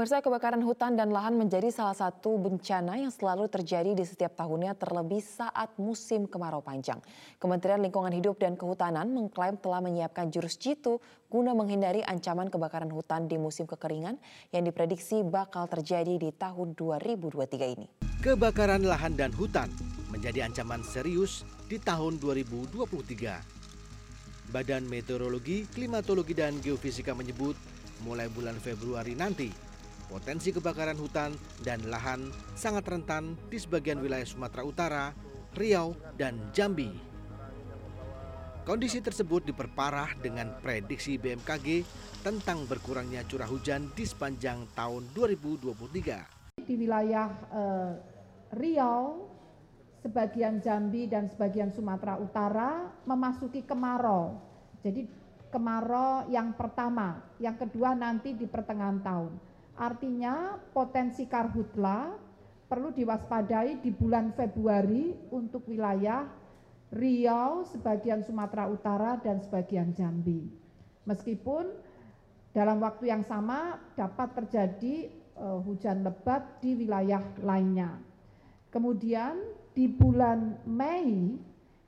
Pemirsa kebakaran hutan dan lahan menjadi salah satu bencana yang selalu terjadi di setiap tahunnya terlebih saat musim kemarau panjang. Kementerian Lingkungan Hidup dan Kehutanan mengklaim telah menyiapkan jurus jitu guna menghindari ancaman kebakaran hutan di musim kekeringan yang diprediksi bakal terjadi di tahun 2023 ini. Kebakaran lahan dan hutan menjadi ancaman serius di tahun 2023. Badan Meteorologi, Klimatologi, dan Geofisika menyebut mulai bulan Februari nanti Potensi kebakaran hutan dan lahan sangat rentan di sebagian wilayah Sumatera Utara, Riau, dan Jambi. Kondisi tersebut diperparah dengan prediksi BMKG tentang berkurangnya curah hujan di sepanjang tahun 2023. Di wilayah eh, Riau, sebagian Jambi dan sebagian Sumatera Utara memasuki kemarau. Jadi kemarau yang pertama, yang kedua nanti di pertengahan tahun. Artinya potensi karhutla perlu diwaspadai di bulan Februari untuk wilayah Riau, sebagian Sumatera Utara, dan sebagian Jambi. Meskipun dalam waktu yang sama dapat terjadi uh, hujan lebat di wilayah lainnya. Kemudian di bulan Mei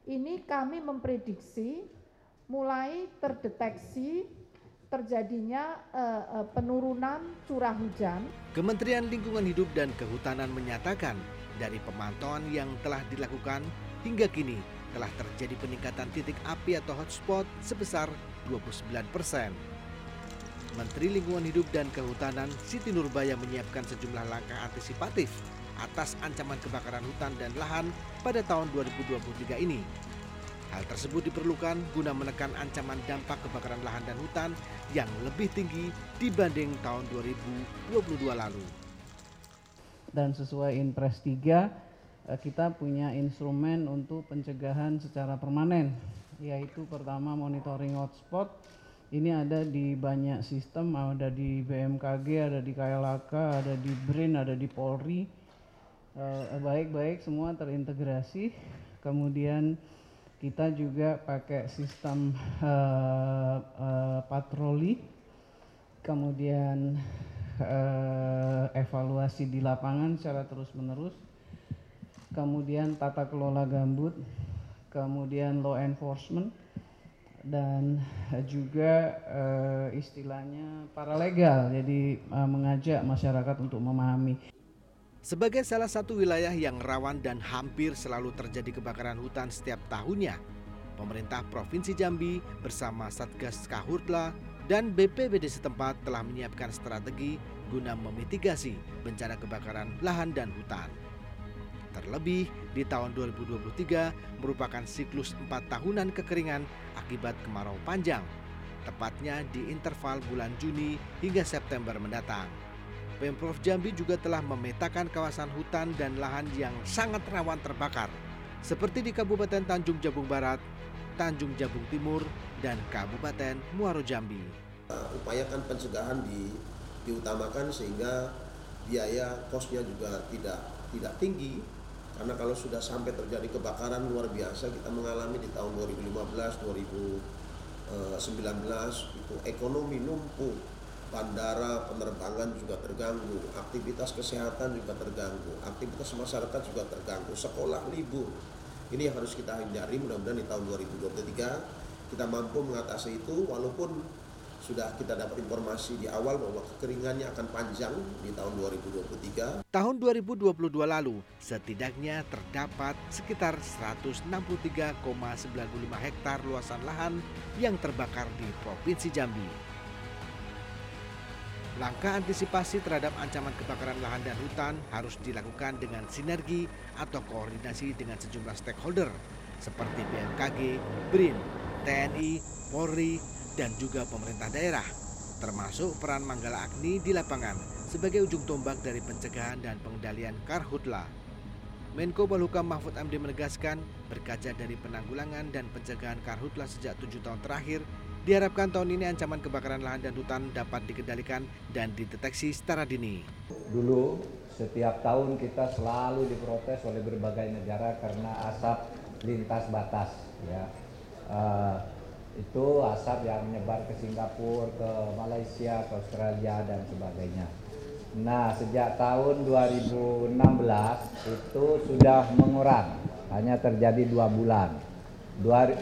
ini kami memprediksi mulai terdeteksi terjadinya uh, uh, penurunan curah hujan. Kementerian Lingkungan Hidup dan Kehutanan menyatakan dari pemantauan yang telah dilakukan hingga kini telah terjadi peningkatan titik api atau hotspot sebesar 29 persen. Menteri Lingkungan Hidup dan Kehutanan Siti Nurbaya menyiapkan sejumlah langkah antisipatif atas ancaman kebakaran hutan dan lahan pada tahun 2023 ini Hal tersebut diperlukan guna menekan ancaman dampak kebakaran lahan dan hutan yang lebih tinggi dibanding tahun 2022 lalu. Dan sesuai Inpres 3, eh, kita punya instrumen untuk pencegahan secara permanen, yaitu pertama monitoring hotspot. Ini ada di banyak sistem, ada di BMKG, ada di KLAK, ada di BRIN, ada di Polri. Eh, baik-baik semua terintegrasi. Kemudian kita juga pakai sistem uh, uh, patroli, kemudian uh, evaluasi di lapangan secara terus-menerus, kemudian tata kelola gambut, kemudian law enforcement, dan juga uh, istilahnya paralegal, jadi uh, mengajak masyarakat untuk memahami. Sebagai salah satu wilayah yang rawan dan hampir selalu terjadi kebakaran hutan setiap tahunnya, pemerintah Provinsi Jambi bersama Satgas Kahurtla dan BPBD setempat telah menyiapkan strategi guna memitigasi bencana kebakaran lahan dan hutan. Terlebih di tahun 2023 merupakan siklus empat tahunan kekeringan akibat kemarau panjang, tepatnya di interval bulan Juni hingga September mendatang. Pemprov Jambi juga telah memetakan kawasan hutan dan lahan yang sangat rawan terbakar, seperti di Kabupaten Tanjung Jabung Barat, Tanjung Jabung Timur, dan Kabupaten Muaro Jambi. Upayakan pencegahan di, diutamakan sehingga biaya kosnya juga tidak tidak tinggi karena kalau sudah sampai terjadi kebakaran luar biasa kita mengalami di tahun 2015 2019 itu ekonomi lumpuh bandara penerbangan juga terganggu, aktivitas kesehatan juga terganggu, aktivitas masyarakat juga terganggu, sekolah libur. Ini yang harus kita hindari mudah-mudahan di tahun 2023 kita mampu mengatasi itu walaupun sudah kita dapat informasi di awal bahwa kekeringannya akan panjang di tahun 2023. Tahun 2022 lalu, setidaknya terdapat sekitar 163,95 hektar luasan lahan yang terbakar di Provinsi Jambi. Langkah antisipasi terhadap ancaman kebakaran lahan dan hutan harus dilakukan dengan sinergi atau koordinasi dengan sejumlah stakeholder seperti BMKG, BRIN, TNI, Polri, dan juga pemerintah daerah, termasuk peran Manggala Agni di lapangan sebagai ujung tombak dari pencegahan dan pengendalian karhutla. Menko Polhukam Mahfud MD menegaskan, berkaca dari penanggulangan dan pencegahan karhutla sejak tujuh tahun terakhir, Diharapkan tahun ini ancaman kebakaran lahan dan hutan dapat dikendalikan dan dideteksi secara dini. Dulu setiap tahun kita selalu diprotes oleh berbagai negara karena asap lintas batas ya. Uh, itu asap yang menyebar ke Singapura, ke Malaysia, ke Australia dan sebagainya. Nah, sejak tahun 2016 itu sudah mengurang, hanya terjadi dua bulan. Dua,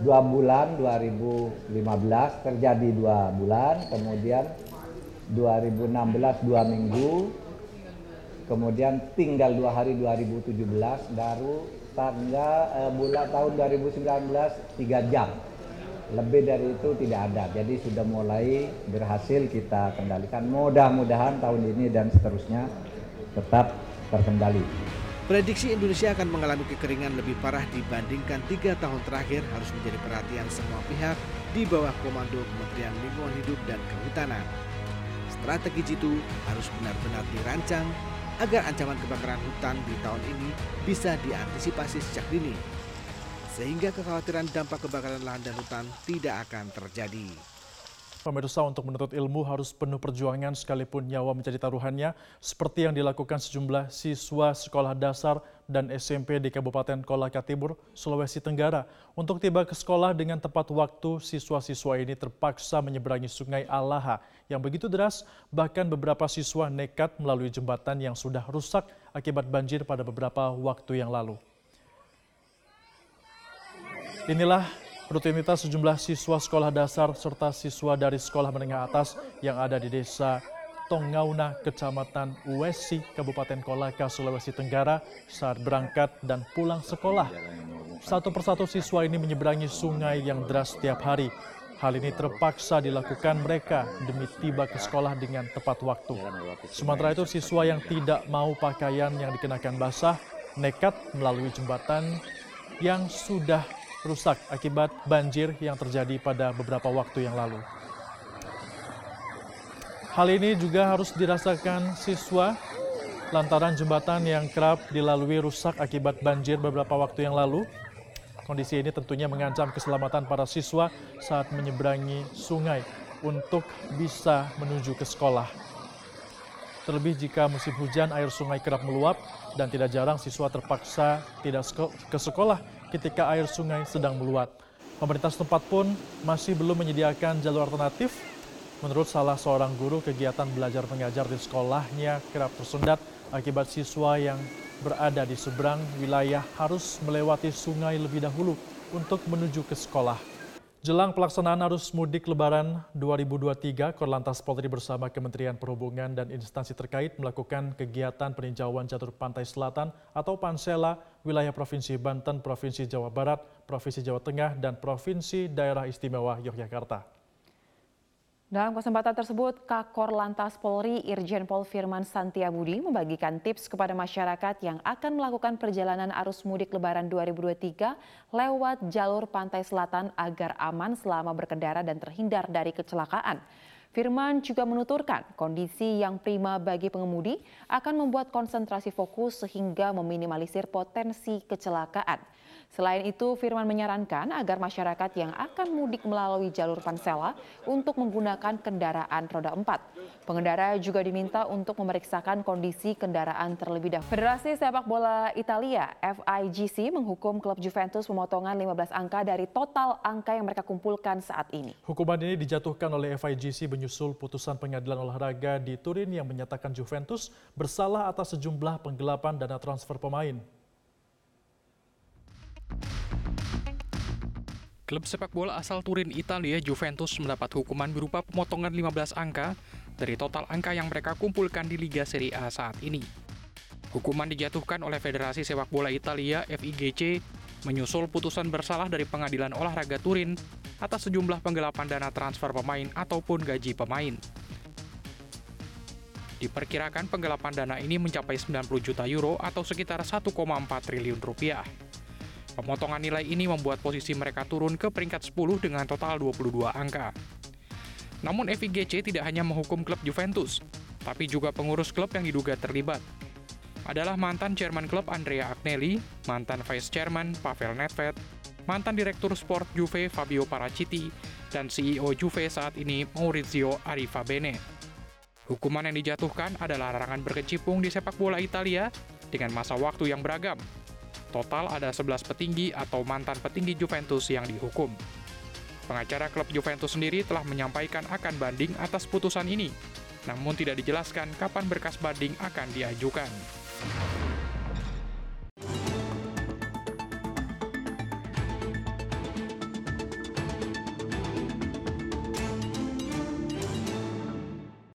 dua bulan 2015 terjadi dua bulan, kemudian 2016 dua minggu, kemudian tinggal dua hari 2017, baru tanggal eh, bulan tahun 2019 tiga jam lebih dari itu tidak ada. Jadi sudah mulai berhasil kita kendalikan. Mudah-mudahan tahun ini dan seterusnya tetap terkendali. Prediksi Indonesia akan mengalami kekeringan lebih parah dibandingkan tiga tahun terakhir harus menjadi perhatian semua pihak di bawah komando Kementerian Lingkungan Hidup dan Kehutanan. Strategi jitu harus benar-benar dirancang agar ancaman kebakaran hutan di tahun ini bisa diantisipasi sejak dini sehingga kekhawatiran dampak kebakaran lahan dan hutan tidak akan terjadi. Pemirsa untuk menuntut ilmu harus penuh perjuangan sekalipun nyawa menjadi taruhannya seperti yang dilakukan sejumlah siswa sekolah dasar dan SMP di Kabupaten Kolaka Timur, Sulawesi Tenggara. Untuk tiba ke sekolah dengan tepat waktu, siswa-siswa ini terpaksa menyeberangi sungai Alaha yang begitu deras, bahkan beberapa siswa nekat melalui jembatan yang sudah rusak akibat banjir pada beberapa waktu yang lalu. Inilah rutinitas sejumlah siswa sekolah dasar serta siswa dari sekolah menengah atas yang ada di desa Tongauna, Kecamatan Uwesi, Kabupaten Kolaka, Sulawesi Tenggara saat berangkat dan pulang sekolah. Satu persatu siswa ini menyeberangi sungai yang deras setiap hari. Hal ini terpaksa dilakukan mereka demi tiba ke sekolah dengan tepat waktu. Sementara itu siswa yang tidak mau pakaian yang dikenakan basah nekat melalui jembatan yang sudah rusak akibat banjir yang terjadi pada beberapa waktu yang lalu. Hal ini juga harus dirasakan siswa lantaran jembatan yang kerap dilalui rusak akibat banjir beberapa waktu yang lalu. Kondisi ini tentunya mengancam keselamatan para siswa saat menyeberangi sungai untuk bisa menuju ke sekolah. Terlebih jika musim hujan air sungai kerap meluap dan tidak jarang siswa terpaksa tidak ke sekolah ketika air sungai sedang meluap. Pemerintah setempat pun masih belum menyediakan jalur alternatif. Menurut salah seorang guru, kegiatan belajar mengajar di sekolahnya kerap tersendat akibat siswa yang berada di seberang wilayah harus melewati sungai lebih dahulu untuk menuju ke sekolah. Jelang pelaksanaan arus mudik Lebaran 2023, Korlantas Polri bersama Kementerian Perhubungan dan instansi terkait melakukan kegiatan peninjauan jalur pantai selatan atau Pansela, wilayah Provinsi Banten, Provinsi Jawa Barat, Provinsi Jawa Tengah, dan Provinsi Daerah Istimewa Yogyakarta. Dalam kesempatan tersebut, Kakor Lantas Polri Irjen Pol Firman Santiabudi membagikan tips kepada masyarakat yang akan melakukan perjalanan arus mudik lebaran 2023 lewat jalur pantai selatan agar aman selama berkendara dan terhindar dari kecelakaan. Firman juga menuturkan kondisi yang prima bagi pengemudi akan membuat konsentrasi fokus sehingga meminimalisir potensi kecelakaan. Selain itu, Firman menyarankan agar masyarakat yang akan mudik melalui jalur Pansela untuk menggunakan kendaraan roda 4. Pengendara juga diminta untuk memeriksakan kondisi kendaraan terlebih dahulu. Federasi Sepak Bola Italia FIGC menghukum klub Juventus pemotongan 15 angka dari total angka yang mereka kumpulkan saat ini. Hukuman ini dijatuhkan oleh FIGC menyusul putusan pengadilan olahraga di Turin yang menyatakan Juventus bersalah atas sejumlah penggelapan dana transfer pemain. Klub sepak bola asal Turin, Italia, Juventus mendapat hukuman berupa pemotongan 15 angka dari total angka yang mereka kumpulkan di Liga Serie A saat ini. Hukuman dijatuhkan oleh Federasi Sepak Bola Italia FIGC menyusul putusan bersalah dari Pengadilan Olahraga Turin atas sejumlah penggelapan dana transfer pemain ataupun gaji pemain. Diperkirakan penggelapan dana ini mencapai 90 juta euro atau sekitar 1,4 triliun rupiah. Pemotongan nilai ini membuat posisi mereka turun ke peringkat 10 dengan total 22 angka. Namun FIGC tidak hanya menghukum klub Juventus, tapi juga pengurus klub yang diduga terlibat. Adalah mantan chairman klub Andrea Agnelli, mantan vice chairman Pavel Nedved, mantan direktur sport Juve Fabio Paraciti, dan CEO Juve saat ini Maurizio Arifabene. Hukuman yang dijatuhkan adalah larangan berkecimpung di sepak bola Italia dengan masa waktu yang beragam, Total ada 11 petinggi atau mantan petinggi Juventus yang dihukum. Pengacara klub Juventus sendiri telah menyampaikan akan banding atas putusan ini. Namun tidak dijelaskan kapan berkas banding akan diajukan.